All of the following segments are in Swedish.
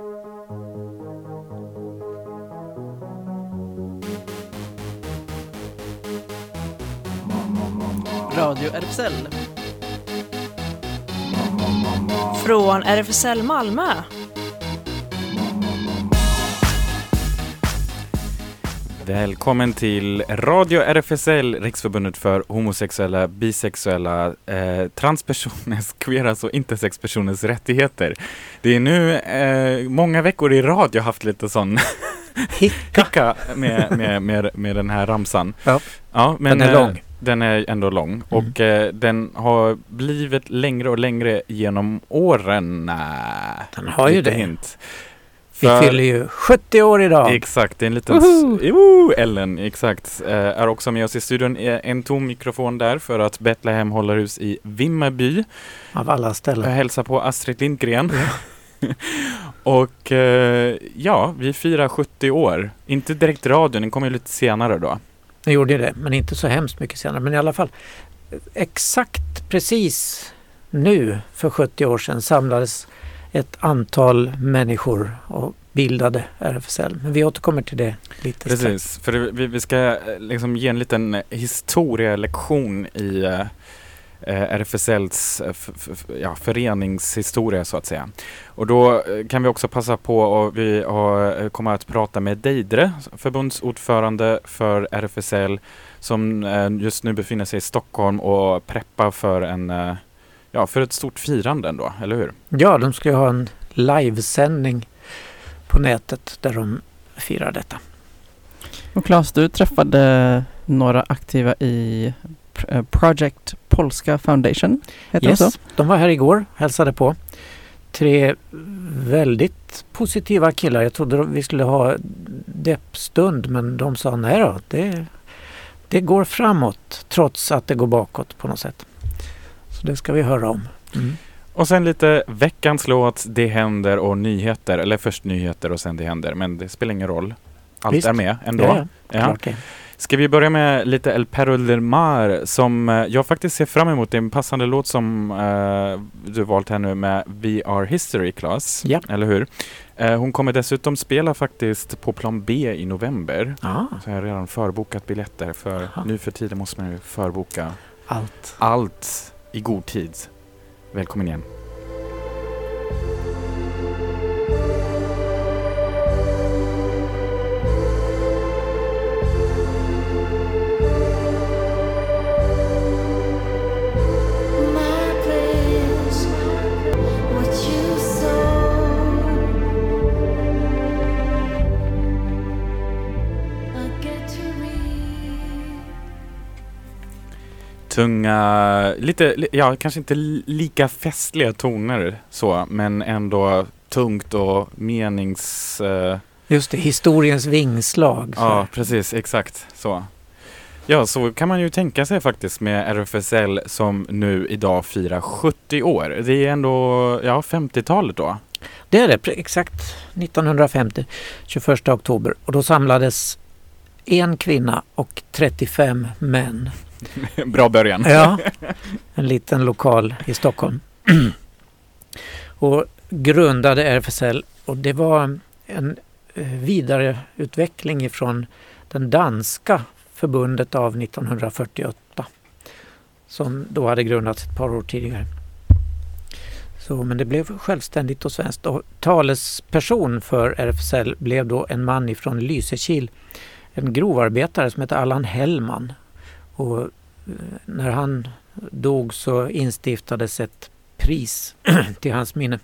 Radio RFSL. Från RFSL Malmö. Välkommen till Radio RFSL, Riksförbundet för homosexuella, bisexuella, eh, transpersoners, queeras och intersexpersoners rättigheter. Det är nu eh, många veckor i rad jag haft lite sån hicka med, med, med, med den här ramsan. Ja. Ja, men, Den är eh, lång. Den är ändå lång och eh, den har blivit längre och längre genom åren. Den har ju det. Hint. Vi För- fyller ju 70 år idag. Exakt, det är en liten... Woho! Ellen, exakt. Eh, är också med oss i studion. Eh, En tom mikrofon där för att Betlehem håller hus i Vimmerby. Av alla Jag ställen. hälsar på Astrid Lindgren. och eh, ja, vi firar 70 år. Inte direkt radion, den kommer ju lite senare då. Jag gjorde det, men inte så hemskt mycket senare. Men i alla fall, exakt precis nu för 70 år sedan samlades ett antal människor och bildade RFSL. Men vi återkommer till det lite strax. Precis, för vi, vi ska eh, liksom ge en liten eh, historielektion i eh, RFSLs ja, föreningshistoria så att säga. Och då kan vi också passa på och vi har, kommer att prata med Deidre, förbundsordförande för RFSL som just nu befinner sig i Stockholm och preppar för en eh, Ja, för ett stort firande ändå, eller hur? Ja, de ska ju ha en livesändning på nätet där de firar detta. Och Claes, du träffade några aktiva i eh, Project Polska Foundation. Heter det så? de var här igår, hälsade på. Tre väldigt positiva killar. Jag trodde vi skulle ha deppstund men de sa nej då, det, det går framåt trots att det går bakåt på något sätt. Så det ska vi höra om. Mm. Och sen lite veckans låt, Det händer och nyheter. Eller först nyheter och sen Det händer. Men det spelar ingen roll. Allt Visst. är med ändå. Ja, ja, Ja. Ska vi börja med lite El Perro del Mar som eh, jag faktiskt ser fram emot. Det är en passande låt som eh, du valt här nu med We Are History Class. Ja. Eller hur? Eh, hon kommer dessutom spela faktiskt på Plan B i november. Ja, Så jag har redan förbokat biljetter för Aha. nu för tiden måste man ju förboka allt. allt i god tid. Välkommen igen. Tunga, lite, li- ja kanske inte li- lika festliga toner så, men ändå tungt och menings... eh, Just det, historiens vingslag. så ja, precis, exakt så. Ja, så kan man ju tänka sig faktiskt med RFSL som nu idag firar 70 år. Det är ändå, ja, 50-talet då. Det är det, exakt 1950, 21 oktober. Och då samlades en kvinna och 35 män. Bra början. Ja, en liten lokal i Stockholm. och grundade RFSL och det var en eh, vidareutveckling ifrån den danska förbundet av 1948 som då hade grundats ett par år tidigare. Så, men det blev självständigt och svenskt. Och talesperson för RFSL blev då en man ifrån Lysekil, en grovarbetare som hette Allan Hellman. Och eh, när han dog så instiftades ett pris till hans minne.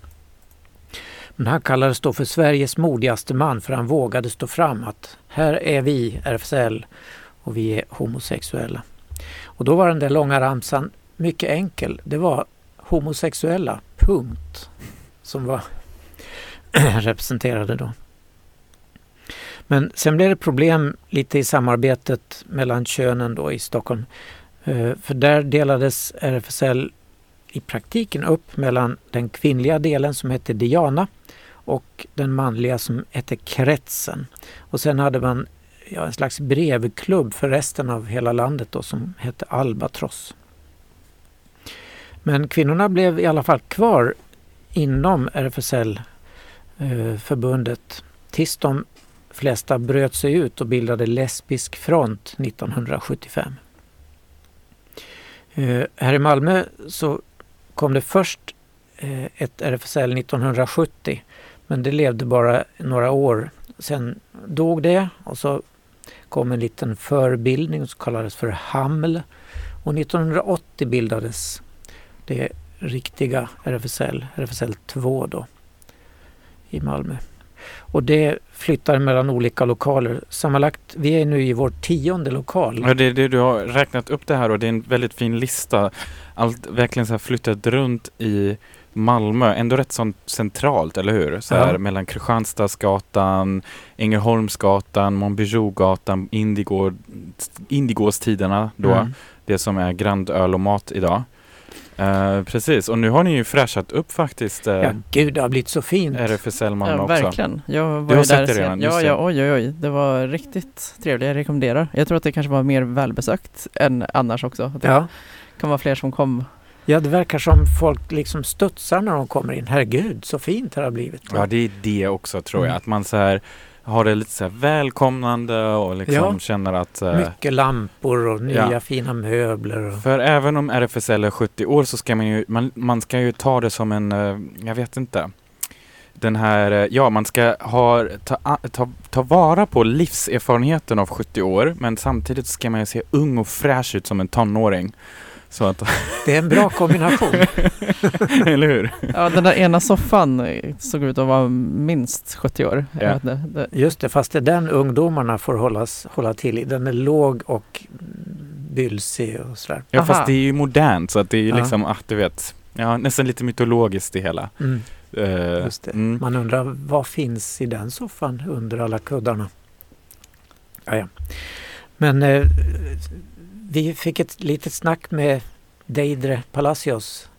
Men han kallades då för Sveriges modigaste man för han vågade stå fram att här är vi, RFSL, och vi är homosexuella. Och då var den där långa ramsan mycket enkel. Det var homosexuella, punkt, som var representerade då. Men sen blev det problem lite i samarbetet mellan könen då i Stockholm. Eh, för där delades RFSL i praktiken upp mellan den kvinnliga delen som hette Diana och den manliga som hette Kretsen. Och sen hade man ja, en slags brevklubb för resten av hela landet då, som hette Albatross. Men kvinnorna blev i alla fall kvar inom RFSL-förbundet eh, tills de flesta bröt sig ut och bildade Lesbisk front 1975. Eh, här i Malmö så kom det först eh, ett RFSL 1970 men det levde bara några år. Sen dog det och så kom en liten förbildning som kallades för HAML och 1980 bildades det riktiga RFSL, RFSL 2 då i Malmö. Och det flyttar mellan olika lokaler. Sammanlagt, vi är nu i vår tionde lokal. Ja, det det du har räknat upp det här och det är en väldigt fin lista. Allt verkligen så här flyttat runt i Malmö, ändå rätt så centralt, eller hur? Så här Ja. mellan Kristianstadsgatan, Ängelholmsgatan, Montbijogatan, Indigo, Indigåstiderna då, Mm. det som är Grand Öl och Mat idag. Eh, precis, och nu har ni ju fräschat upp faktiskt uh, Ja, gud, det har blivit så fint. RFSL Malmö Ja, också. verkligen. Jag var Du har sett det redan, Ja, ja, oj, oj, oj. Det var riktigt trevligt. Jag rekommenderar. Jag tror att det kanske var mer välbesökt än annars också. Det Ja. kan vara fler som kom. ja, det verkar som folk liksom studsar när de kommer in. Herregud, så fint det har blivit. Ja, det är det också tror jag. Mm. Att man så här har det lite så välkomnande och liksom Ja. känner att eh, Mycket lampor och nya Ja. fina möbler. Och... För även om RFSL är 70 år så ska man ju, man, man ska ju ta det som en, eh, jag vet inte, den här, eh, ja man ska ha, ta, ta, ta vara på livserfarenheten av 70 år men samtidigt ska man ju se ung och fräsch ut som en tonåring. Så att, Det är en bra kombination. eller hur? Ja, den där ena soffan eh, såg ut att vara minst 70 år. Ja. inte, det, Just det, fast det är den ungdomarna får hållas, hålla till i. Den är låg och bylsig och sådär. Ja Aha. fast det är ju modernt så att det är ju Ja. liksom, ah, du vet, ja nästan lite mytologiskt det hela. Mm, Eh, just det. mm. Man undrar vad finns i den soffan under alla kuddarna? Ja, ja. Men eh, vi fick ett litet snack med Deidre Palacios,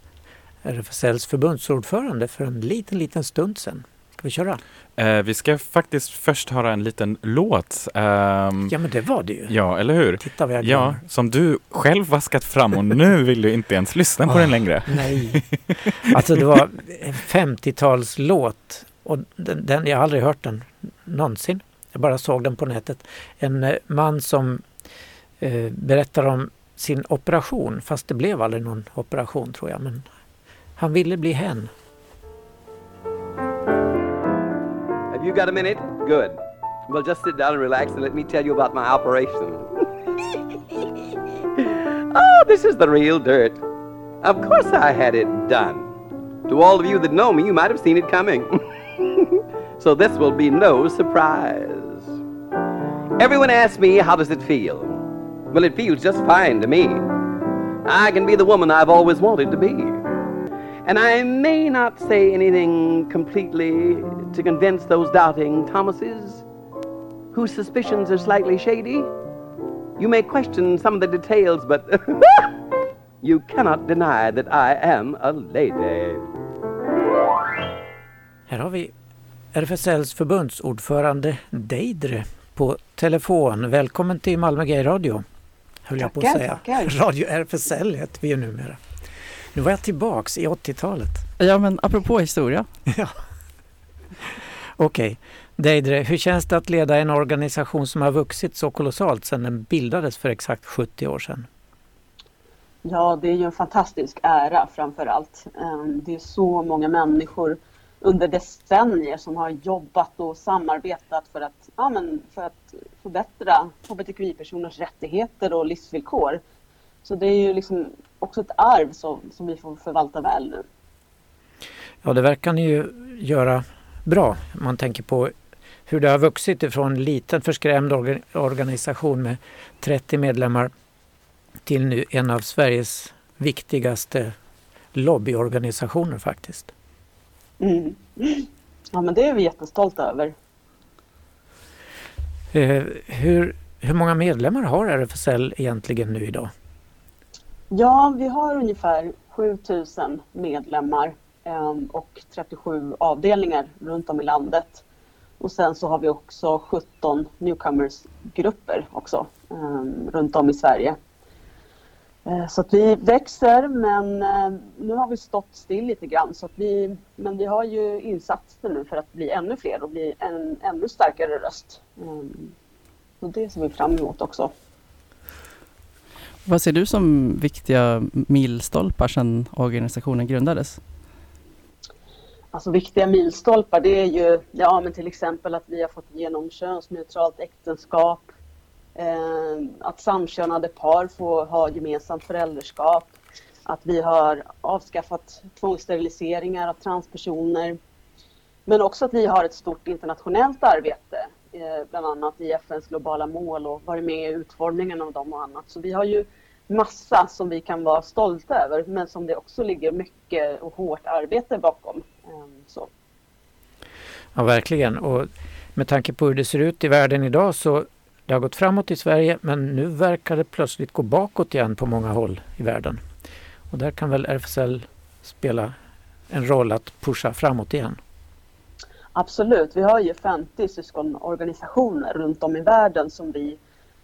RFSLs förbundsordförande, för en liten, liten stund sedan. Ska vi köra? Eh, vi ska faktiskt först höra en liten låt. Ehm, Ja, men det var det ju. ja, eller hur? Titta vad jag Ja, som du själv vaskat fram och nu vill du inte ens lyssna på Ah. den längre. Nej. Alltså det var en 50-talslåt och den, den, jag har aldrig hört den någonsin. Jag bara såg den på nätet. En eh, man som eh, berättar om sin operation, fast det blev aldrig någon operation tror jag. Men han ville bli hen. Have you got a minute? Good. Well, just sit down and relax and let me tell you about my operation. oh, this is the real dirt. Of course I had it done. To all of you that know me, you might have seen it coming. so this will be no surprise. Everyone asks me, how does it feel? Well, it feels just fine to me. I can be the woman I've always wanted to be. And I may not say anything completely to convince those doubting Thomases whose suspicions are slightly shady. You may question some of the details, but you cannot deny that I am a lady. Här har vi RFSLs förbundsordförande Deidre på telefon. Välkommen till Malmö Gay Radio. Höll jag på att Tackar, säga. tackar. Radio RFSL heter vi ju numera. Nu var jag tillbaks i 80-talet. ja, men apropå historia. Okej. Deidre, hur känns det att leda en organisation som har vuxit så kolossalt sedan den bildades för exakt 70 år sedan? Ja, det är ju en fantastisk ära framför allt. Ehm, Det är så många människor under decennier som har jobbat och samarbetat för att, ja, men för att förbättra hbtqi-personers rättigheter och livsvillkor. Så det är ju liksom också ett arv som, som vi får förvalta väl nu. Ja, det verkar ni ju göra bra. Om man tänker på hur det har vuxit ifrån en liten förskrämd organisation med 30 medlemmar till nu en av Sveriges viktigaste lobbyorganisationer faktiskt. Mm. Ja, men det är vi jättestolta över. Eh, hur, hur många medlemmar har RFSL egentligen nu idag? Ja, vi har ungefär 7000 medlemmar ehm, och 37 avdelningar runt om i landet. Och sen så har vi också 17 newcomers-grupper också ehm, runt om i Sverige. Eh, Så att vi växer men eh, nu har vi stått still lite grann. Så att vi, men vi har ju insatser nu för att bli ännu fler och bli en ännu starkare röst. Mm. Så det ser vi fram emot också. Vad ser du som viktiga milstolpar sedan organisationen grundades? Alltså viktiga milstolpar det är ju ja, men till exempel att vi har fått igenom könsneutralt äktenskap. Eh, att samkönade par får ha gemensamt föräldraskap. Att vi har avskaffat tvångssteriliseringar av transpersoner. Men också att vi har ett stort internationellt arbete. Eh, bland annat i FNs globala mål och varit med i utformningen av dem och annat. Så vi har ju massa som vi kan vara stolta över men som det också ligger mycket och hårt arbete bakom. Ehm, så. Ja, verkligen. Och med tanke på hur det ser ut i världen idag så det har gått framåt i Sverige men nu verkar det plötsligt gå bakåt igen på många håll i världen. Och där kan väl RFSL spela en roll att pusha framåt igen. Absolut, vi har ju 50 syskonorganisationer runt om i världen som vi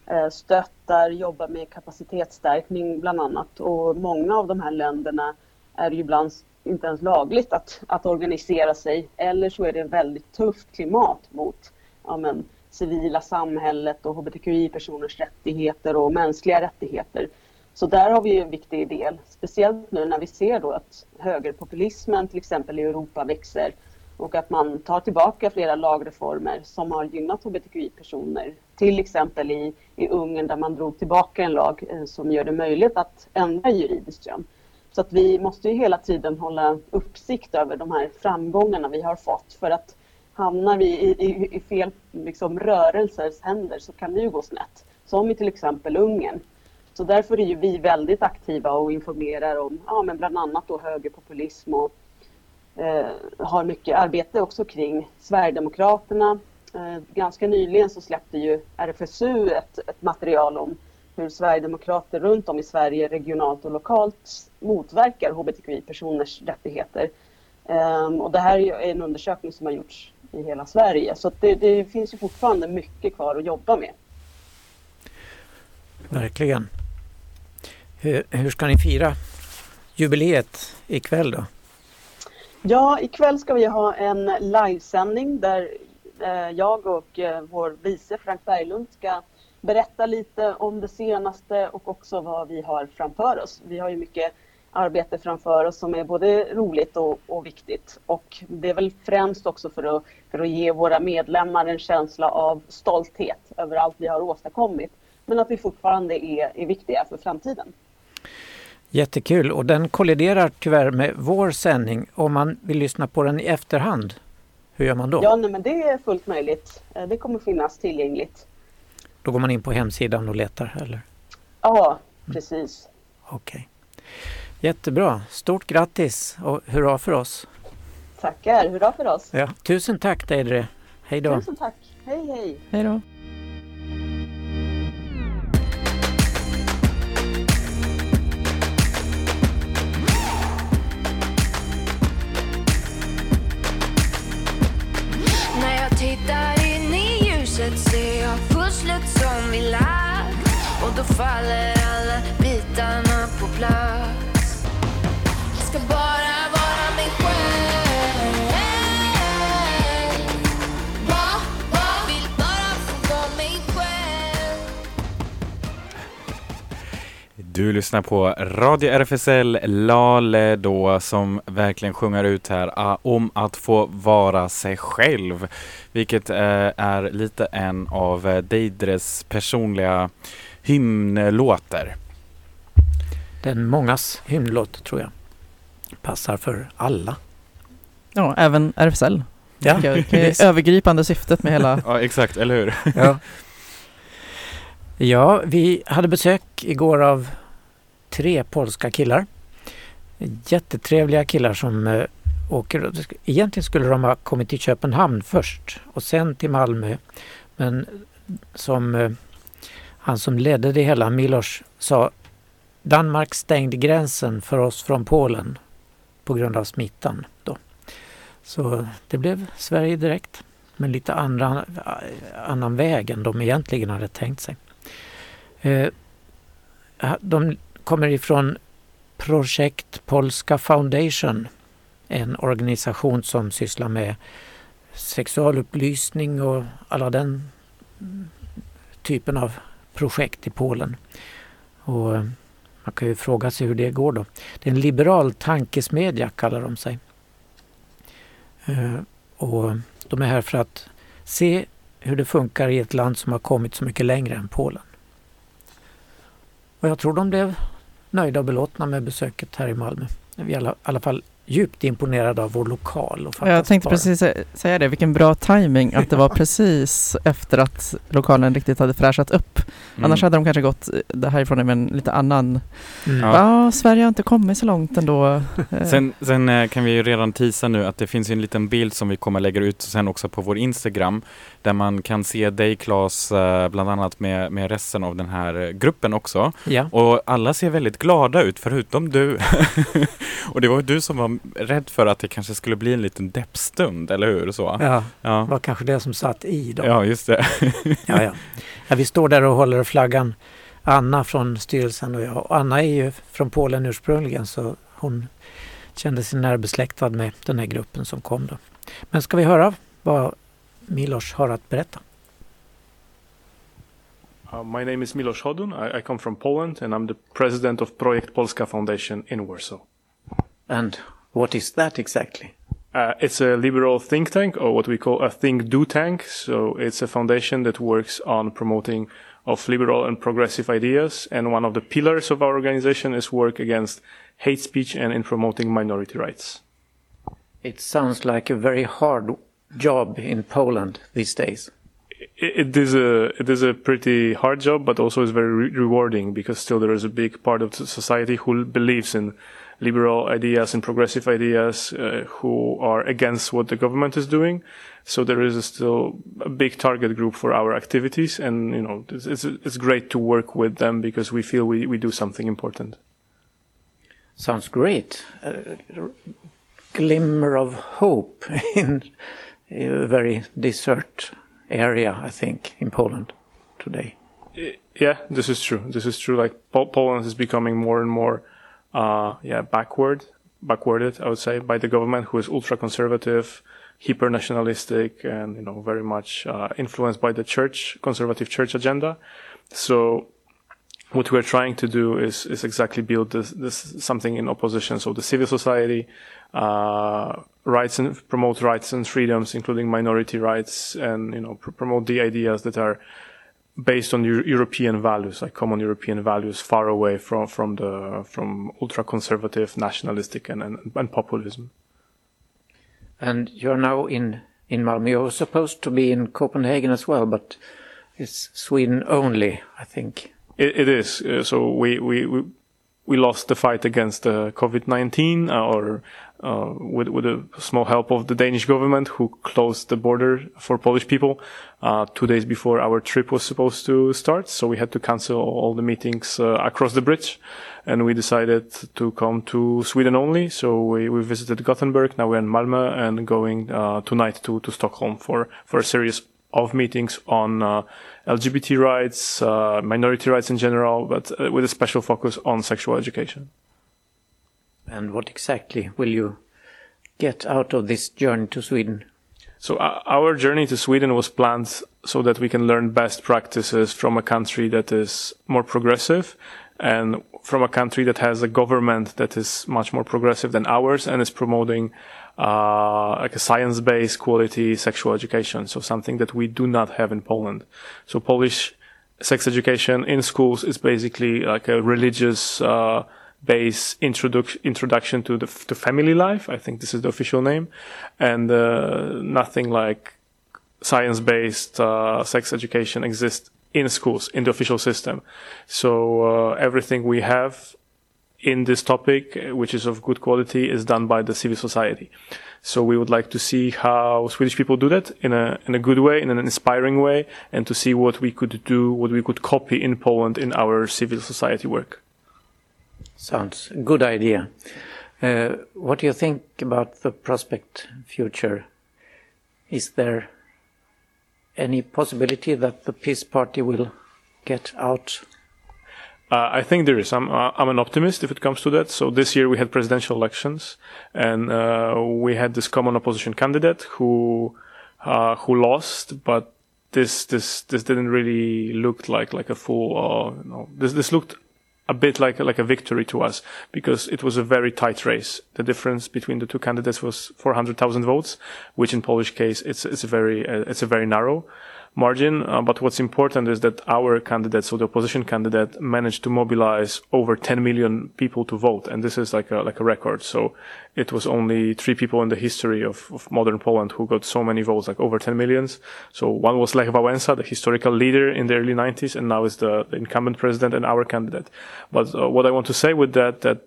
eh, stöttar, jobbar med kapacitetsstärkning bland annat och många av de här länderna är det ju ibland inte ens lagligt att, att organisera sig eller så är det ett väldigt tufft klimat mot ja, men, civila samhället och hbtqi-personers rättigheter och mänskliga rättigheter. Så där har vi ju en viktig del, speciellt nu när vi ser då att högerpopulismen till exempel i Europa växer och att man tar tillbaka flera lagreformer som har gynnat hbtqi-personer. Till exempel i, i Ungern där man drog tillbaka en lag eh, som gör det möjligt att ändra juridiskt kön. Så att vi måste ju hela tiden hålla uppsikt över de här framgångarna vi har fått för att hamnar vi i, i, i fel liksom, rörelsers händer så kan det ju gå snett. Som i till exempel Ungern. Så därför är ju vi väldigt aktiva och informerar om ja, men bland annat då högerpopulism och eh, har mycket arbete också kring Sverigedemokraterna. Eh, ganska nyligen så släppte ju RFSU ett, ett material om hur Sverigedemokrater runt om i Sverige regionalt och lokalt motverkar hbtqi-personers rättigheter. Ehm, och det här är en undersökning som har gjorts i hela Sverige så det, det finns ju fortfarande mycket kvar att jobba med. Verkligen. Hur, hur ska ni fira jubileet ikväll då? Ja, ikväll ska vi ha en livesändning där eh, jag och eh, vår vice Frank Berglund ska berätta lite om det senaste och också vad vi har framför oss. Vi har ju mycket arbete framför oss som är både roligt och, och viktigt. Och det är väl främst också för att, för att ge våra medlemmar en känsla av stolthet över allt vi har åstadkommit. Men att vi fortfarande är, är viktiga för framtiden. Jättekul och den kolliderar tyvärr med vår sändning. Om man vill lyssna på den i efterhand, hur gör man då? Ja, nej, men det är fullt möjligt. Eh, Det kommer finnas tillgängligt. Då går man in på hemsidan och letar eller? Ja, precis. Okej. Jättebra. Stort grattis och hurra för oss. Tackar. Hurra för oss. Ja. Tusen tack Deidre. Hej då. Tusen tack. Hej, hej. Hej då! När jag tittar in i ljuset ser jag pusslet som vi lagt och då faller alla bitarna på plats. Du lyssnar på Radio RFSL Lale då som verkligen sjunger ut här ah, om att få vara sig själv. Vilket eh, är lite en av eh, Deidres personliga hymnlåtar. Den mångas hymnlåt tror jag. Passar för alla. Ja, även RFSL. Ja, Det är övergripande syftet med hela... Ja exakt, eller hur? Ja. ja, vi hade besök igår av tre polska killar. Jättetrevliga killar som eh, åker. Egentligen skulle de ha kommit till Köpenhamn först och sen till Malmö. Men som eh, han som ledde det hela, Milos, sa Danmark stängde gränsen för oss från Polen på grund av smittan. Då. Så det blev Sverige direkt men lite andra, eh, annan väg än de egentligen hade tänkt sig. De kommer ifrån Projekt Polska Foundation. En organisation som sysslar med sexualupplysning och alla den typen av projekt i Polen. Och eh, man kan ju fråga sig hur det går då. Det är en liberal tankesmedja kallar de sig. Eh, och de är här för att se hur det funkar i ett land som har kommit så mycket längre än Polen. Och jag tror de blev nöjda och belåtna med besöket här i Malmö. Vi är i alla fall djupt imponerad av vår lokal. Och jag tänkte precis säga det, vilken bra timing att det var precis efter att lokalen riktigt hade fräschat upp. Mm. Annars hade de kanske gått härifrån med en lite annan, mm. ja. Sverige har inte kommit så långt ändå. sen, sen eh, kan vi ju redan tisa nu att det finns en liten bild som vi kommer lägga ut sen också på vår Instagram där man kan se dig Claes eh, bland annat med, med resten av den här gruppen också. Ja. Och alla ser väldigt glada ut förutom du. och det var du som var rädd för att det kanske skulle bli en liten deppstund, eller hur? Så. Ja, ja. det var kanske det som satt i då. Ja, just det. ja, ja. ja, vi står där och håller flaggan. Anna från styrelsen och jag. Anna är ju från Polen ursprungligen så hon kände sig närbesläktad med den här gruppen som kom då. Men ska vi höra vad Milos har att berätta? Uh, my name is Milos Hodun. I, I come from Poland and I'm the president of Projekt Polska Foundation in Warsaw. And what is that exactly? Uh, it's a liberal think tank, or what we call a think do tank. So it's a foundation that works on promoting of liberal and progressive ideas. And one of the pillars of our organization is work against hate speech and in promoting minority rights. It sounds like a very hard job in Poland these days. It, it is a it is a pretty hard job, but also is very re rewarding because still there is a big part of society who believes in liberal ideas and progressive ideas uh, who are against what the government is doing. So there is a still a big target group for our activities, and you know it's it's, it's great to work with them because we feel we, we do something important. Sounds great. A glimmer of hope in a very desert area, I think, in Poland today. Yeah, this is true. This is true. Like Poland is becoming more and more uh, yeah, backward, backwarded, I would say, by the government, who is ultra conservative, hyper nationalistic, and you know very much uh, influenced by the church, conservative church agenda. So what we're trying to do is is exactly build this, this something in opposition. So the civil society, uh, rights and promote rights and freedoms, including minority rights, and you know pr- promote the ideas that are based on European values, like common European values, far away from from the from ultra conservative, nationalistic, and, and, and populism. And you're now in in Malmö. You're supposed to be in Copenhagen as well, but it's Sweden only, I think. it, it is. Uh, so we, we we we lost the fight against uh, COVID nineteen, uh, or uh, with, with a small help of the Danish government who closed the border for Polish people uh, two days before our trip was supposed to start. So we had to cancel all the meetings uh, across the bridge and we decided to come to Sweden only. So we, we visited Gothenburg. Now we're in Malmö and going uh, tonight to, to Stockholm for, for a series of meetings on uh, LGBT rights, uh, minority rights in general, but with a special focus on sexual education. And what exactly will you get out of this journey to Sweden? So uh, our journey to Sweden was planned so that we can learn best practices from a country that is more progressive and from a country that has a government that is much more progressive than ours and is promoting uh, like a science-based quality sexual education. So something that we do not have in Poland. So Polish sex education in schools is basically like a religious uh, base introduc- introduction to the to family life. I think this is the official name, and uh, nothing like science based uh, sex education exists in schools in the official system. So uh, everything we have in this topic, which is of good quality, is done by the civil society. So we would like to see how Swedish people do that in a in a good way, in an inspiring way, and to see what we could do, what we could copy in Poland in our civil society work. Sounds good idea. Uh, what do you think about the prospect future? Is there any possibility that the Peace Party will get out? Uh, I think there is. I'm uh, I'm an optimist if it comes to that. So this year we had presidential elections, and uh, we had this common opposition candidate who uh, who lost, but this this this didn't really look like like a full. Uh, you know, this this looked a bit like like a victory to us because it was a very tight race. The difference between the two candidates was 400,000 votes, which in Polish case it's it's very uh, it's a very narrow margin. Uh, but what's important is that our candidate, so the opposition candidate, managed to mobilize over 10 million people to vote, and this is like a like a record. So it was only three people in the history of, of modern Poland who got so many votes, like over 10 millions. So one was Lech Wałęsa, the historical leader in the early 90s, and now is the, the incumbent president and our candidate. But uh, what I want to say with that, that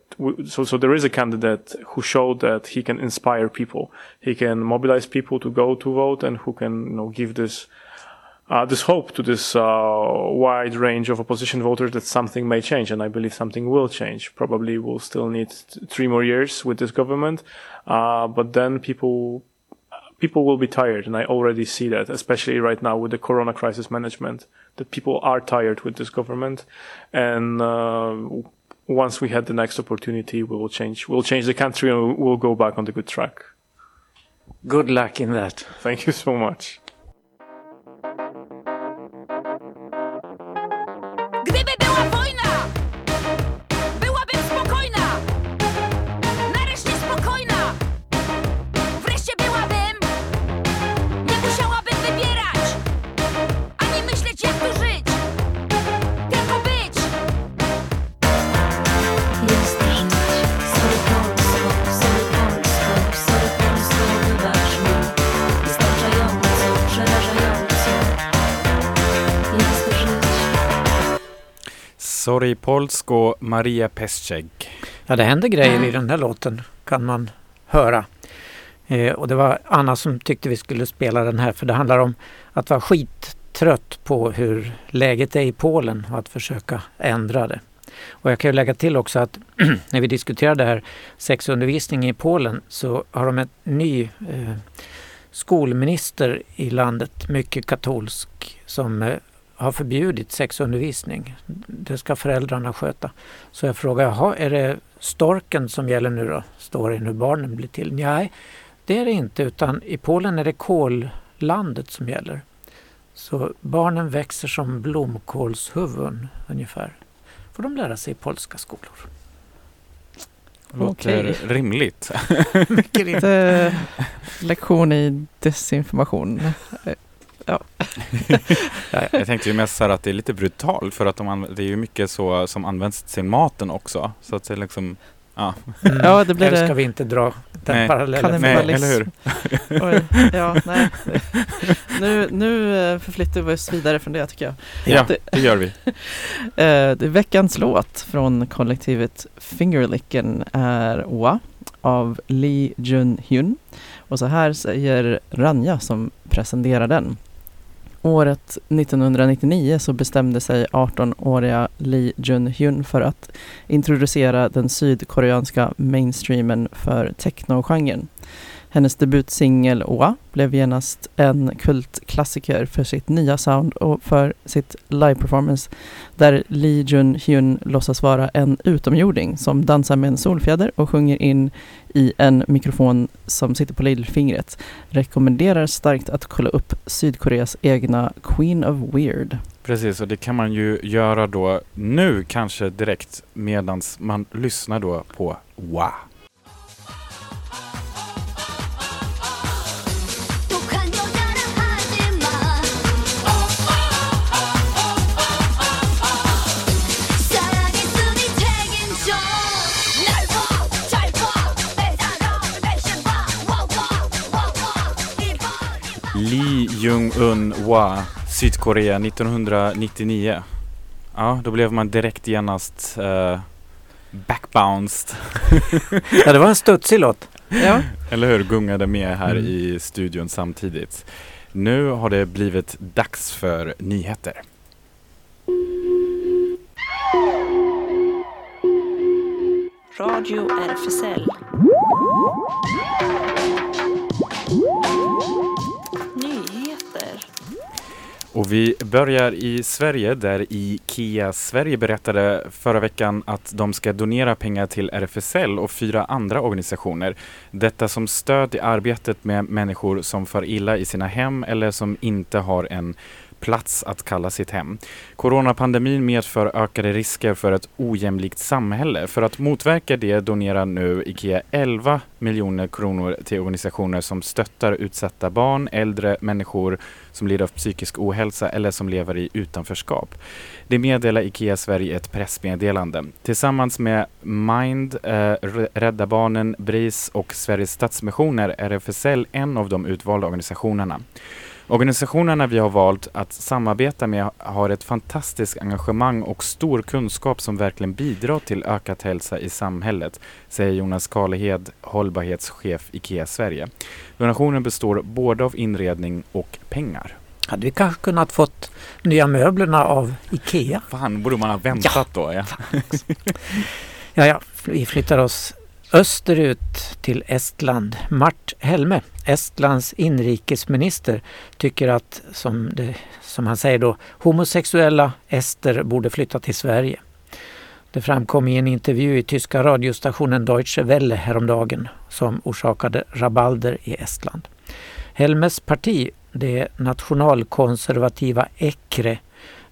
so so there is a candidate who showed that he can inspire people, he can mobilize people to go to vote, and who can you know give this uh, this hope to this uh, wide range of opposition voters that something may change, and I believe something will change. Probably we'll still need t- three more years with this government, uh, but then people people will be tired, and I already see that, especially right now with the Corona crisis management, that people are tired with this government, and uh, once we had the next opportunity, we will change. We'll change the country, and we'll go back on the good track. Good luck in that. Thank you so much. Sorry Polsko, Maria Pesceg. Ja, det händer grejer i den här låten kan man höra. Eh, och det var Anna som tyckte vi skulle spela den här för det handlar om att vara skittrött på hur läget är i Polen och att försöka ändra det. Och jag kan ju lägga till också att när vi diskuterar det här sexundervisning i Polen så har de en ny eh, skolminister i landet, mycket katolsk, som eh, har förbjudit sexundervisning. Det ska föräldrarna sköta. Så jag frågar, jaha, är det storken som gäller nu då? Storyn hur barnen blir till? Nej, det är det inte utan i Polen är det kollandet som gäller. Så barnen växer som blomkålshuvuden ungefär. Får de lära sig i polska skolor. Låter Okej. rimligt. Mycket rimligt. Lektion i desinformation. Jag tänkte ju mest så här att det är lite brutalt för att de det är ju mycket så som används till maten också. Så att det är liksom, ja. Mm. Ja, det blir Här ska det. vi inte dra den Nej, parallellen. Nej, eller hur? Oj, ja, nej. Nu, nu eh, förflyttar vi oss vidare från det tycker jag. Ja, Det- det gör vi. Eh, det veckans låt från kollektivet Fingerlicken är Wa av Lee Jun-hyun. Och så här säger Ranja som presenterar den. Året 1999 så bestämde sig 18-åriga Lee Jun-hyun för att introducera den sydkoreanska mainstreamen för technogenren. Hennes debutsingel Oa blev genast en kultklassiker för sitt nya sound och för sitt live-performance där Lee Jun-hyun låtsas vara en utomjording som dansar med en solfjäder och sjunger in i en mikrofon som sitter på lillfingret. Rekommenderar starkt att kolla upp Sydkoreas egna Queen of Weird. Precis, och det kan man ju göra då nu kanske direkt medans man lyssnar då på Oa. Jung-Un Wa, Sydkorea 1999. Ja, då blev man direkt genast uh, backbounced. Ja, det var en studsig låt. Ja, Eller hur? Gungade med här Mm. i studion samtidigt. Nu har det blivit dags för nyheter. Radio RFSL. Och vi börjar i Sverige där IKEA Sverige berättade förra veckan att de ska donera pengar till RFSL och fyra andra organisationer. Detta som stöd i arbetet med människor som far illa i sina hem eller som inte har en plats att kalla sitt hem. Coronapandemin medför ökade risker för ett ojämlikt samhälle. För att motverka det donerar nu IKEA 11 miljoner kronor till organisationer som stöttar utsatta barn, äldre människor som lider av psykisk ohälsa eller som lever i utanförskap. Det meddelar IKEA Sverige i ett pressmeddelande. Tillsammans med Mind, eh, Rädda Barnen, BRIS och Sveriges Stadsmissioner är RFSL en av de utvalda organisationerna. Organisationerna vi har valt att samarbeta med har ett fantastiskt engagemang och stor kunskap som verkligen bidrar till ökad hälsa i samhället, säger Jonas Karlehed, hållbarhetschef IKEA Sverige. Donationen består både av inredning och pengar. Hade vi kanske kunnat fått nya möblerna av IKEA? Fan, borde man ha väntat ja. då? Ja. ja, ja, vi flyttar oss österut till Estland. Mart Helme, Estlands inrikesminister, tycker att, som, det, som han säger då, homosexuella ester borde flytta till Sverige. Det framkom i en intervju i tyska radiostationen Deutsche Welle häromdagen som orsakade rabalder i Estland. Helmes parti, det nationalkonservativa ECRE,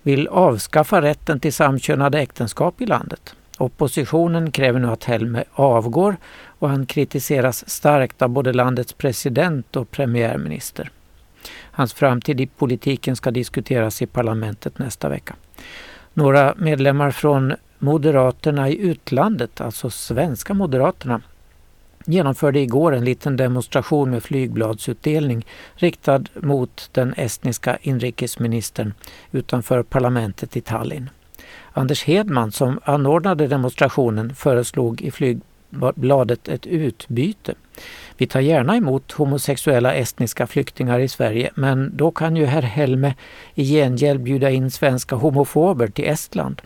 vill avskaffa rätten till samkönade äktenskap i landet. Oppositionen kräver nu att Helme avgår och han kritiseras starkt av både landets president och premiärminister. Hans framtid i politiken ska diskuteras i parlamentet nästa vecka. Några medlemmar från Moderaterna i utlandet, alltså svenska Moderaterna, genomförde igår en liten demonstration med flygbladsutdelning riktad mot den estniska inrikesministern utanför parlamentet i Tallinn. Anders Hedman som anordnade demonstrationen föreslog i flygbladet ett utbyte. Vi tar gärna emot homosexuella estniska flyktingar i Sverige men då kan ju herr Helme i gengäld bjuda in svenska homofober till Estland.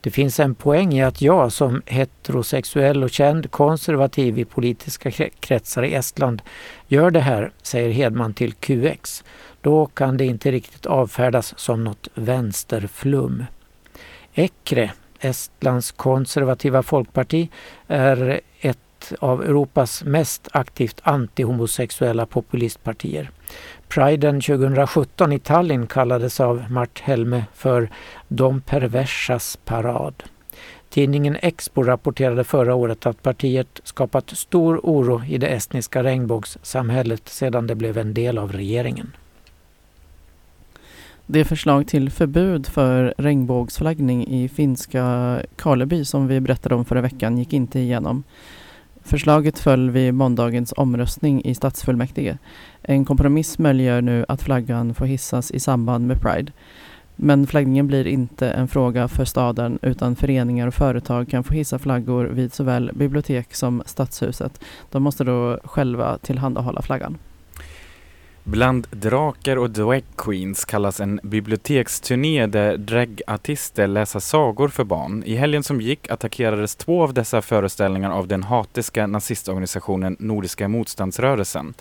Det finns en poäng i att jag som heterosexuell och känd konservativ i politiska kretsar i Estland gör det här, säger Hedman till QX. Då kan det inte riktigt avfärdas som något vänsterflum. Ekre, Estlands konservativa folkparti, är ett av Europas mest aktivt antihomosexuella populistpartier. Priden 2017 i Tallinn kallades av Mart Helme för ”de perversas parad”. Tidningen Expo rapporterade förra året att partiet skapat stor oro i det estniska regnbågssamhället sedan det blev en del av regeringen. Det förslag till förbud för regnbågsflaggning i finska Karleby som vi berättade om förra veckan gick inte igenom. Förslaget föll vid måndagens omröstning i stadsfullmäktige. En kompromiss möjliggör nu att flaggan får hissas i samband med Pride. Men flaggningen blir inte en fråga för staden utan föreningar och företag kan få hissa flaggor vid såväl bibliotek som stadshuset. De måste då själva tillhandahålla flaggan. Bland drakar och drag queens kallas en biblioteksturné där dragartister läser sagor för barn. I helgen som gick attackerades två av dessa föreställningar av den hatiska nazistorganisationen Nordiska motståndsrörelsen.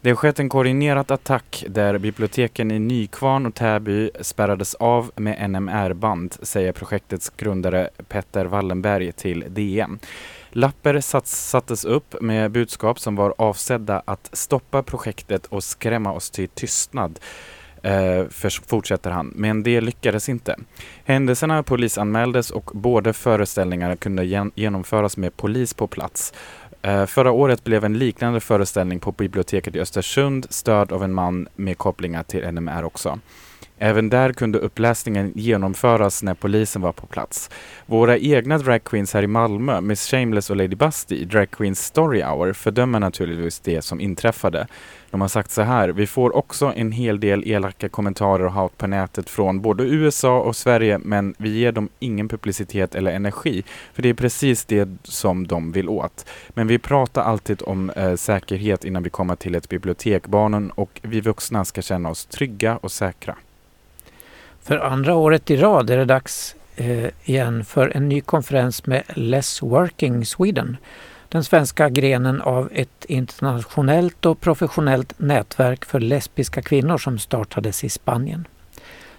Det har skett en koordinerad attack där biblioteken i Nykvarn och Täby spärrades av med NMR-band, säger projektets grundare Petter Wallenberg till DN. Lapper sattes upp med budskap som var avsedda att stoppa projektet och skrämma oss till tystnad. Eh, fortsätter han, men det lyckades inte. Händelserna polisanmäldes och båda föreställningarna kunde gen genomföras med polis på plats. Eh, förra året blev en liknande föreställning på biblioteket i Östersund störd av en man med kopplingar till NMR också. Även där kunde uppläsningen genomföras när polisen var på plats. Våra egna dragqueens här i Malmö, Miss Shameless och Lady Busty, i Drag Queens Story Hour, fördömer naturligtvis det som inträffade. De har sagt så här, vi får också en hel del elaka kommentarer och hat på nätet från både USA och Sverige, men vi ger dem ingen publicitet eller energi, för det är precis det som de vill åt. Men vi pratar alltid om eh, säkerhet innan vi kommer till ett bibliotek. Barnen och vi vuxna ska känna oss trygga och säkra. För andra året i rad är det dags eh, igen för en ny konferens med Less Working Sweden. Den svenska grenen av ett internationellt och professionellt nätverk för lesbiska kvinnor som startades i Spanien.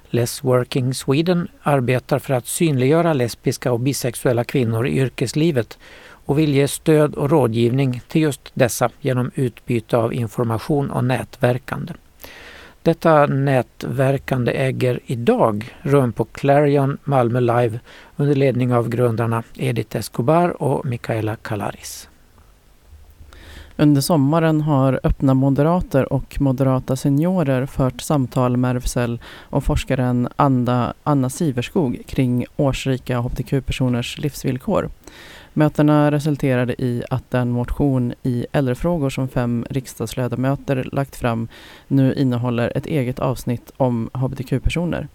Less Working Sweden arbetar för att synliggöra lesbiska och bisexuella kvinnor i yrkeslivet och vill ge stöd och rådgivning till just dessa genom utbyte av information och nätverkande. Detta nätverkande äger idag rum på Clarion Malmö Live under ledning av grundarna Edith Escobar och Mikaela Kalaris. Under sommaren har Öppna Moderater och Moderata Seniorer fört samtal med RFSL och forskaren Anna, Anna Siverskog kring årsrika hbtq-personers livsvillkor. Mötena resulterade i att den motion i äldrefrågor som fem riksdagsledamöter lagt fram nu innehåller ett eget avsnitt om hbtq-personer.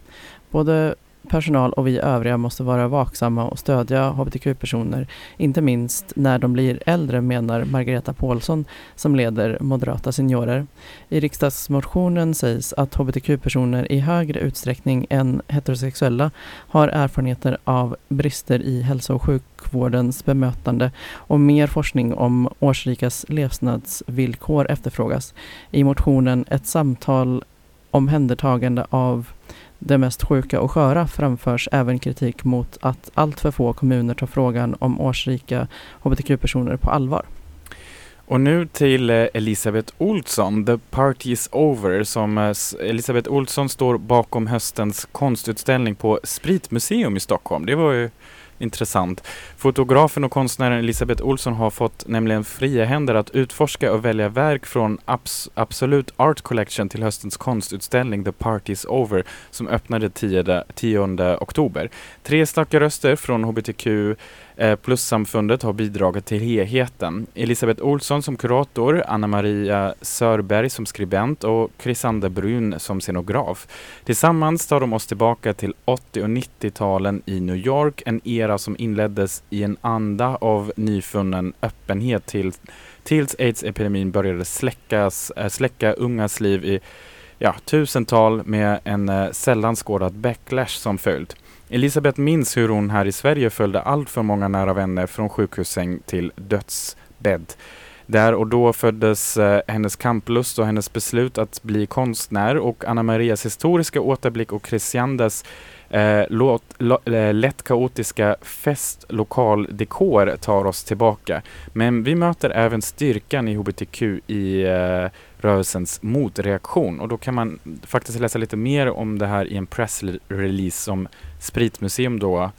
Både personal och vi övriga måste vara vaksamma och stödja hbtq-personer, inte minst när de blir äldre, menar Margareta Paulsson som leder Moderata Seniorer. I riksdagsmotionen sägs att hbtq-personer i högre utsträckning än heterosexuella har erfarenheter av brister i hälso och sjukvårdens bemötande och mer forskning om årsrikas levnadsvillkor efterfrågas. I motionen Ett samtal omhändertagande av det mest sjuka och sköra framförs även kritik mot att allt för få kommuner tar frågan om årsrika hbtq-personer på allvar. Och nu till eh, Elisabeth Olsson, The Party is Over, som eh, Elisabeth Olsson står bakom höstens konstutställning på Spritmuseum i Stockholm. Det var ju intressant. Fotografen och konstnären Elisabeth Olsson har fått nämligen fria händer att utforska och välja verk från Abs Absolut Art Collection till höstens konstutställning The Party is Over som öppnade 10, 10 oktober. Tre starka röster från hbtq Eh, plussamfundet har bidragit till helheten. Elisabeth Olsson som kurator, Anna-Maria Sörberg som skribent och Chrisander Brun som scenograf. Tillsammans tar de oss tillbaka till 80 och 90-talen i New York, en era som inleddes i en anda av nyfunnen öppenhet till, tills aids-epidemin började släckas, eh, släcka ungas liv i ja, tusental med en eh, sällan skådad backlash som följd. Elisabeth minns hur hon här i Sverige följde allt för många nära vänner från sjukhussäng till dödsbädd. Där och då föddes eh, hennes kamplust och hennes beslut att bli konstnär och Anna Marias historiska återblick och Christiandes eh, låt, lo, eh, lätt kaotiska festlokaldekor tar oss tillbaka. Men vi möter även styrkan i hbtq i eh, rörelsens motreaktion och då kan man faktiskt läsa lite mer om det här i en pressrelease som Spritmuseum då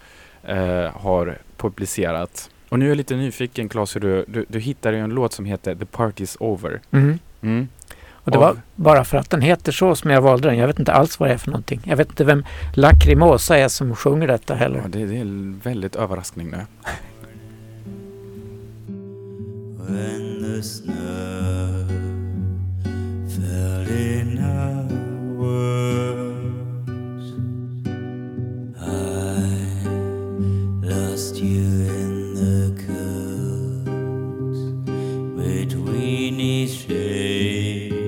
eh, har publicerat. Och nu är jag lite nyfiken Claes, hur du, du, du hittade ju en låt som heter The Party's Over. Mm. Mm. Och det Av- var bara för att den heter så som jag valde den. Jag vet inte alls vad det är för någonting. Jag vet inte vem Lacrimosa är som sjunger detta heller. Ja, det, det är en väldigt överraskning nu. When the snow fell in our world, lost you in the coat between these shades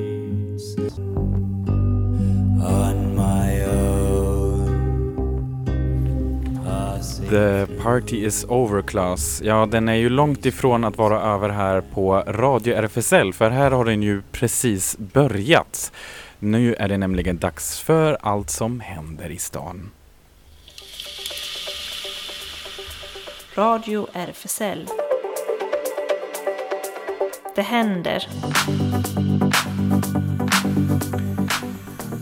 on my own. The Party is Over Class. Ja, den är ju långt ifrån att vara över här på Radio RFSL för här har den ju precis börjat. Nu är det nämligen dags för allt som händer i stan. Radio RFSL. Det händer.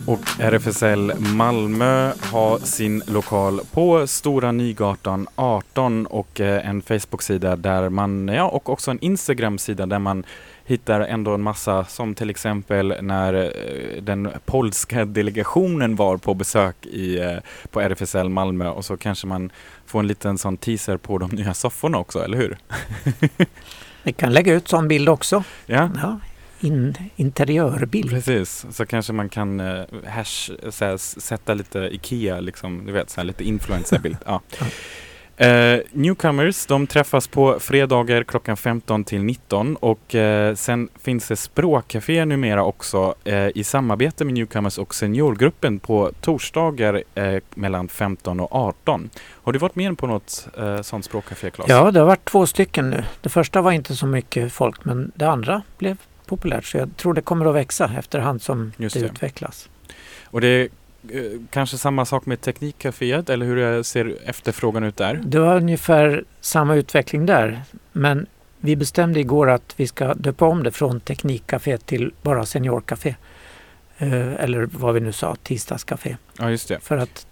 Och RFSL Malmö har sin lokal på Stora Nygatan 18 och eh, en Facebook-sida där man, ja och också en Instagram-sida där man hittar ändå en massa som till exempel när eh, den polska delegationen var på besök i, eh, på RFSL Malmö och så kanske man får en liten sån teaser på de nya sofforna också, eller hur? Ni kan lägga ut sån bild också. Ja, Ja, in, interiörbild. Precis, så kanske man kan uh, hash, så här, s- sätta lite IKEA, liksom, du vet, så lite influencerbild. ja. Eh, newcomers, de träffas på fredagar klockan 15 till 19 och eh, sen finns det språkcafé numera också eh, i samarbete med Newcomers och seniorgruppen på torsdagar mellan 15 och 18. Har du varit med på något sånt språkcafé, Claes? Ja, det har varit två stycken nu. Det första var inte så mycket folk men det andra blev populärt så jag tror det kommer att växa efterhand som Just det, det. utvecklas. Och det kanske samma sak med Teknikcaféet eller hur ser efterfrågan ut där? Det var ungefär samma utveckling där. Men vi bestämde igår att vi ska döpa om det från Teknikcafé till bara Seniorcafé. Eh, eller vad vi nu sa, tisdagscafé. Ja, just det. För att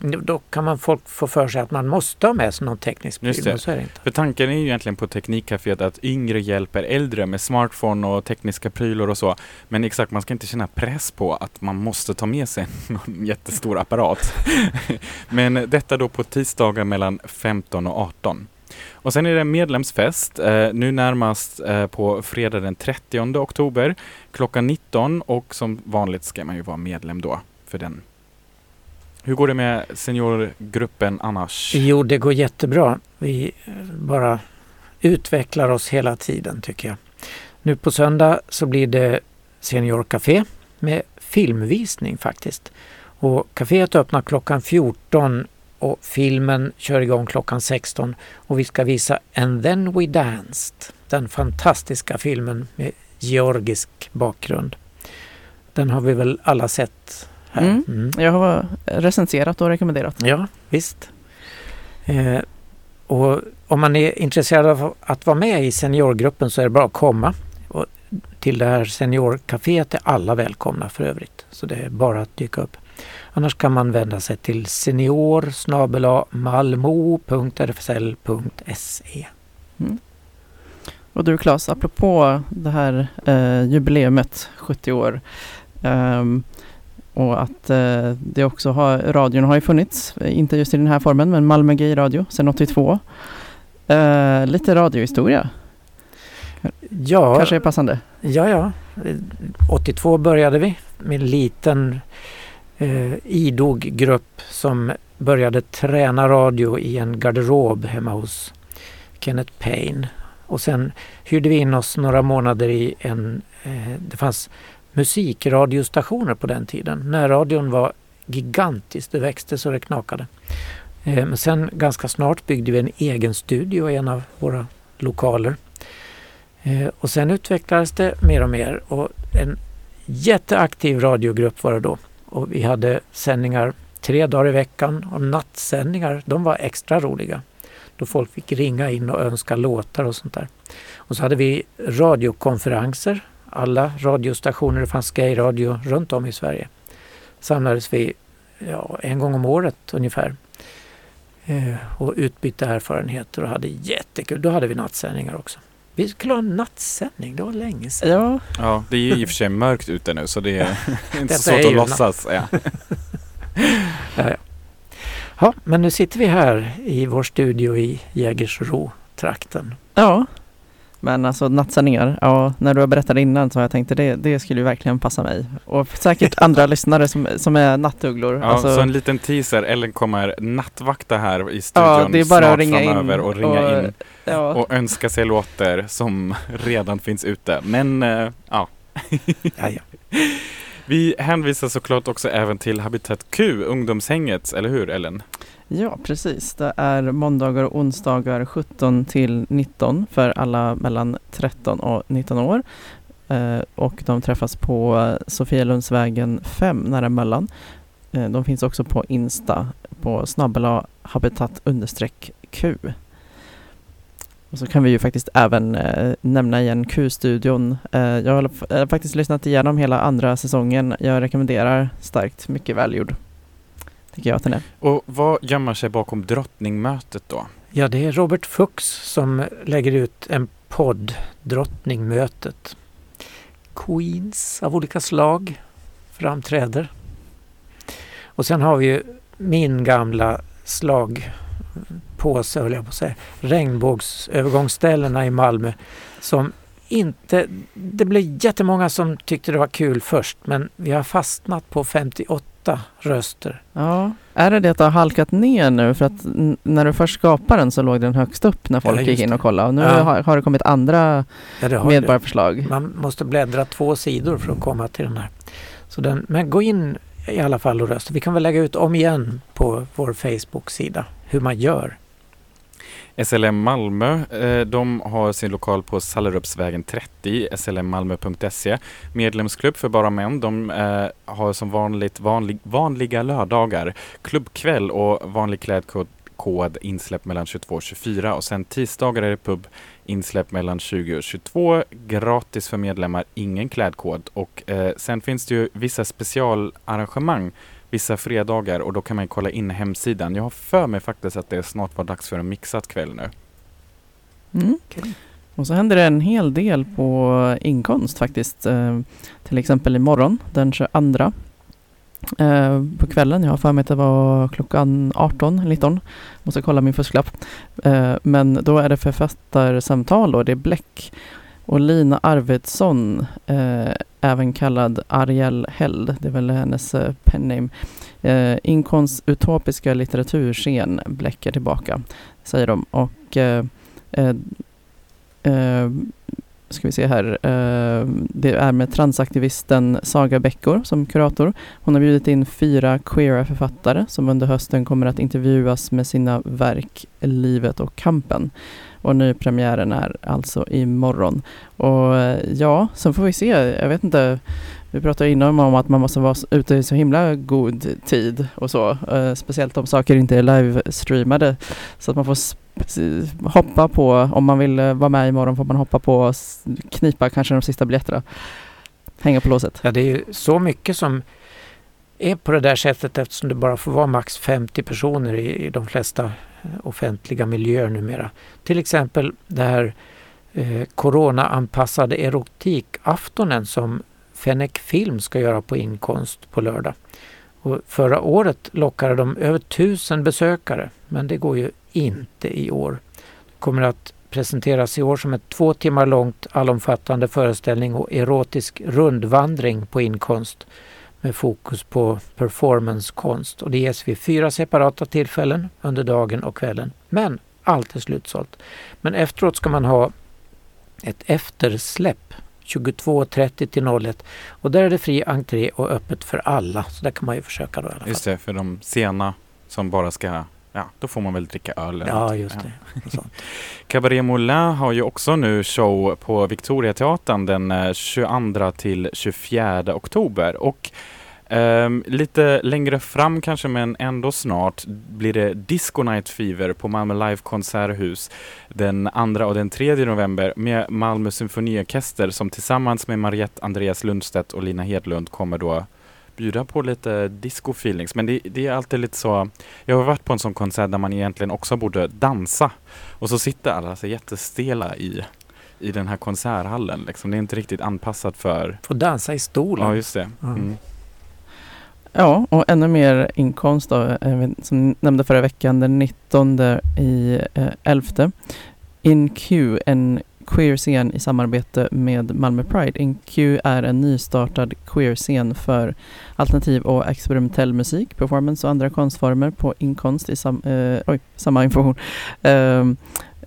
då kan man folk få för sig att man måste ha med sig någon teknisk pryl. Men så är det inte. För tanken är ju egentligen på Teknikcaféet att yngre hjälper äldre med smartphone och tekniska prylar och så. Men exakt, man ska inte känna press på att man måste ta med sig någon jättestor apparat. Men detta då på tisdagar mellan 15 och 18. Och sen är det medlemsfest eh, nu närmast eh, på fredag den 30 oktober klockan 19 och som vanligt ska man ju vara medlem då för den. Hur går det med seniorgruppen annars? Jo, det går jättebra. Vi eh, bara utvecklar oss hela tiden tycker jag. Nu på söndag så blir det Seniorcafé med filmvisning faktiskt. Och kaféet öppnar klockan 14 och filmen kör igång klockan 16 och vi ska visa And then we danced. Den fantastiska filmen med georgisk bakgrund. Den har vi väl alla sett här. Mm. Mm. Jag har recenserat och rekommenderat. Ja, visst. Eh, och om man är intresserad av att vara med i seniorgruppen så är det bara att komma. Och till det här seniorcaféet är alla välkomna för övrigt. Så det är bara att dyka upp. Annars kan man vända sig till senior malmo.rfsl.se. Mm. Och du Claes, apropå det här eh, jubileumet, 70 år. ehm, och att eh, det också har, radion har ju funnits, eh, inte just i den här formen, men Malmö Gay Radio sedan 82. Eh, lite radiohistoria, Ja, kanske är passande. Ja, ja. Eh, 82 började vi med en liten eh, idog grupp som började träna radio i en garderob hemma hos Kenneth Payne. Och sen hyrde vi in oss några månader i en... Eh, det fanns musikradiostationer på den tiden. Närradion var gigantisk, det växte så det knakade. Eh, men sen ganska snart byggde vi en egen studio i en av våra lokaler. Eh, och sen utvecklades det mer och mer och en jätteaktiv radiogrupp var det då. Och vi hade sändningar tre dagar i veckan och nattsändningar, de var extra roliga. Då folk fick ringa in och önska låtar och sånt där. Och så hade vi radiokonferenser. Alla radiostationer, det fanns gayradio runt om i Sverige. Samlades vi ja, en gång om året ungefär. Eh, och utbytte erfarenheter och hade jättekul. Då hade vi nattsändningar också. Vi skulle ha en nattsändning, det var länge sedan. Ja, Ja, det är ju i och för sig mörkt ute nu så det är inte så svårt att låtsas. Ja. Ja, ja. ja, men nu sitter vi här i vår studio i Jägersro-trakten. ja. Men alltså nattsändningar, ja, när du har berättat innan så har jag tänkt att det, det skulle ju verkligen passa mig. Och säkert andra lyssnare som, som är nattugglor. Ja, alltså, Så en liten teaser, Ellen kommer nattvakta här i studion Ja, det är bara snart att ringa in framöver och ringa och- in ja. och önska sig låtar som redan finns ute. Men eh, ja, Ja, ja. vi hänvisar såklart också även till Habitat Q, ungdomshänget, eller hur Ellen? Ja, precis. Det är måndagar och onsdagar 17 till 19 för alla mellan 13 och 19 år. Eh, och de träffas på Sofielundsvägen 5 nära Möllan. Eh, de finns också på Insta på snabbela habitat understreck Q. Och så kan vi ju faktiskt även eh, nämna igen Q-studion. Eh, jag har eh, faktiskt lyssnat igenom hela andra säsongen. Jag rekommenderar starkt, mycket välgjord. Tycker jag att den är. Och vad gömmer sig bakom drottningmötet då? ja, det är Robert Fuchs som lägger ut en podd, Drottningmötet. Queens av olika slag framträder. Och sen har vi ju min gamla slagpåse, höll jag på att säga, regnbågsövergångsställena i Malmö som inte... Det blev jättemånga som tyckte det var kul först men vi har fastnat på 58 röster. Ja, är det det att det har halkat ner nu? För att när du först skapade den så låg den högst upp när folk Ja, gick in det. och kollade och nu Ja. har, har det kommit andra Ja, det medborgarförslag. Man måste bläddra två sidor för att komma till den här. Så den, men gå in i alla fall och rösta. Vi kan väl lägga ut om igen på vår Facebook-sida hur man gör. SLM Malmö, eh, de har sin lokal på Sallerupsvägen 30, slmmalmö.se. Medlemsklubb för bara män. De eh, har som vanligt vanlig, vanliga lördagar klubbkväll och vanlig klädkod kod insläpp mellan 22 och 24 och sen tisdagar är det pub insläpp mellan 20 och 22. Gratis för medlemmar, ingen klädkod och eh, sen finns det ju vissa specialarrangemang vissa fredagar och då kan man kolla in hemsidan. Jag har för mig faktiskt att det snart var dags för en mixad kväll nu. Mm. Och så händer det en hel del på inkomst faktiskt. Eh, till exempel imorgon den 22 eh, på kvällen. Jag har för mig att det var klockan 18, 19. Måste kolla min fusklapp. Eh, men då är det författarsamtal då. Det är Bläck och Lina Arvidsson, eh, även kallad Ariel Held, det är väl hennes eh, penname. Eh, Inkons utopiska litteraturscen bläcker tillbaka, säger de. Och eh, eh, eh, ska vi se här, eh, det är med transaktivisten Saga Bäckor som kurator. Hon har bjudit in fyra queera författare som under hösten kommer att intervjuas med sina verk Livet och kampen. Och nypremiären är alltså imorgon. Och eh, ja, sen får vi se. Jag vet inte. Vi pratade innan om att man måste vara ute i så himla god tid och så. Eh, speciellt om saker inte är livestreamade. Så att man får hoppa på, om man vill eh, vara med imorgon får man hoppa på och knipa kanske de sista biljetterna. Hänga på låset. Ja, det är ju så mycket som är på det där sättet eftersom det bara får vara max 50 personer i, i de flesta eh, offentliga miljöer numera. Till exempel det här eh, coronaanpassade erotikaftonen som Fennec Film ska göra på Inkonst på lördag. Och förra året lockade de över tusen besökare men det går ju inte i år. Det kommer att presenteras i år som ett två timmar långt allomfattande föreställning och erotisk rundvandring på Inkonst med fokus på performancekonst och det ges vid fyra separata tillfällen under dagen och kvällen. Men allt är slutsålt. Men efteråt ska man ha ett eftersläpp 22.30 till 01 och där är det fri entré och öppet för alla. Så där kan man ju försöka då i alla fall. Just det, för de sena som bara ska Ja, då får man väl dricka öl. Eller ja, något. just det. Ja. Cabaret Moulin har ju också nu show på Victoriateatern den 22 eh, till 24 oktober. Och Um, lite längre fram kanske, men ändå snart, blir det Disco Night Fever på Malmö Live konserthus den 2 och den 3 november med Malmö Symfoniorkester som tillsammans med Mariette Andreas Lundstedt och Lina Hedlund kommer då bjuda på lite disco-feelings. Men det, det, är alltid lite så, jag har varit på en sån konsert där man egentligen också borde dansa och så sitter alla så jättestela i i den här konserthallen. Liksom. Det är inte riktigt anpassat för... Få dansa i stolen. Ja, just det. Mm. Ja, och ännu mer inkomst då, eh, som nämnde förra veckan, den 19 i eh, 11. InQ, en queer-scen i samarbete med Malmö Pride. InQ är en nystartad queer-scen för alternativ och experimentell musik, performance och andra konstformer på inkonst i sam, eh, oj, samma information. Eh,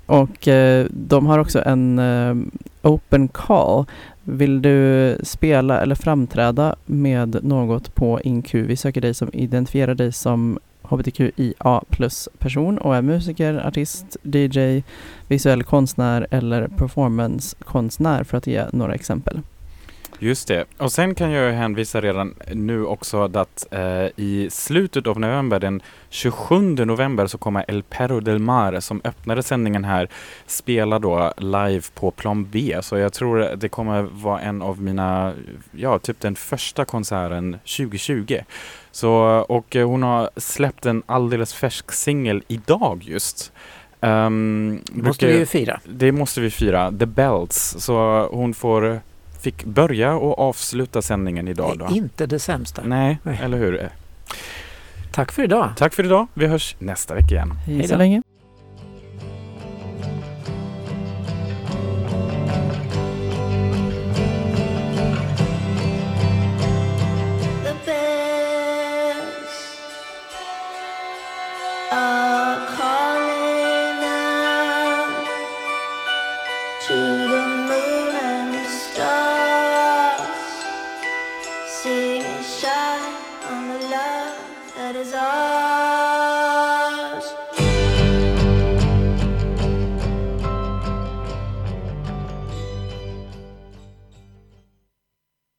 och eh, de har också en eh, open call vill du spela eller framträda med något på InQ? Vi söker dig som identifierar dig som hbtqia plus person och är musiker, artist, DJ, visuell konstnär eller performancekonstnär för att ge några exempel. Just det. Och sen kan jag hänvisa redan nu också att eh, i slutet av november, den 27 november, så kommer El Perro del Mar som öppnade sändningen här spela då live på Plan B. Så jag tror det kommer vara en av mina, ja, typ den första konserten 2020. Så, och hon har släppt en alldeles färsk singel idag just. Um, det måste vi ju fira. Det måste vi fira. The Bells. Så hon får fick börja och avsluta sändningen idag. Då. Inte det sämsta. Nej, Nej, eller hur? Tack för idag. Tack för idag. Vi hörs nästa vecka igen. Hej så länge.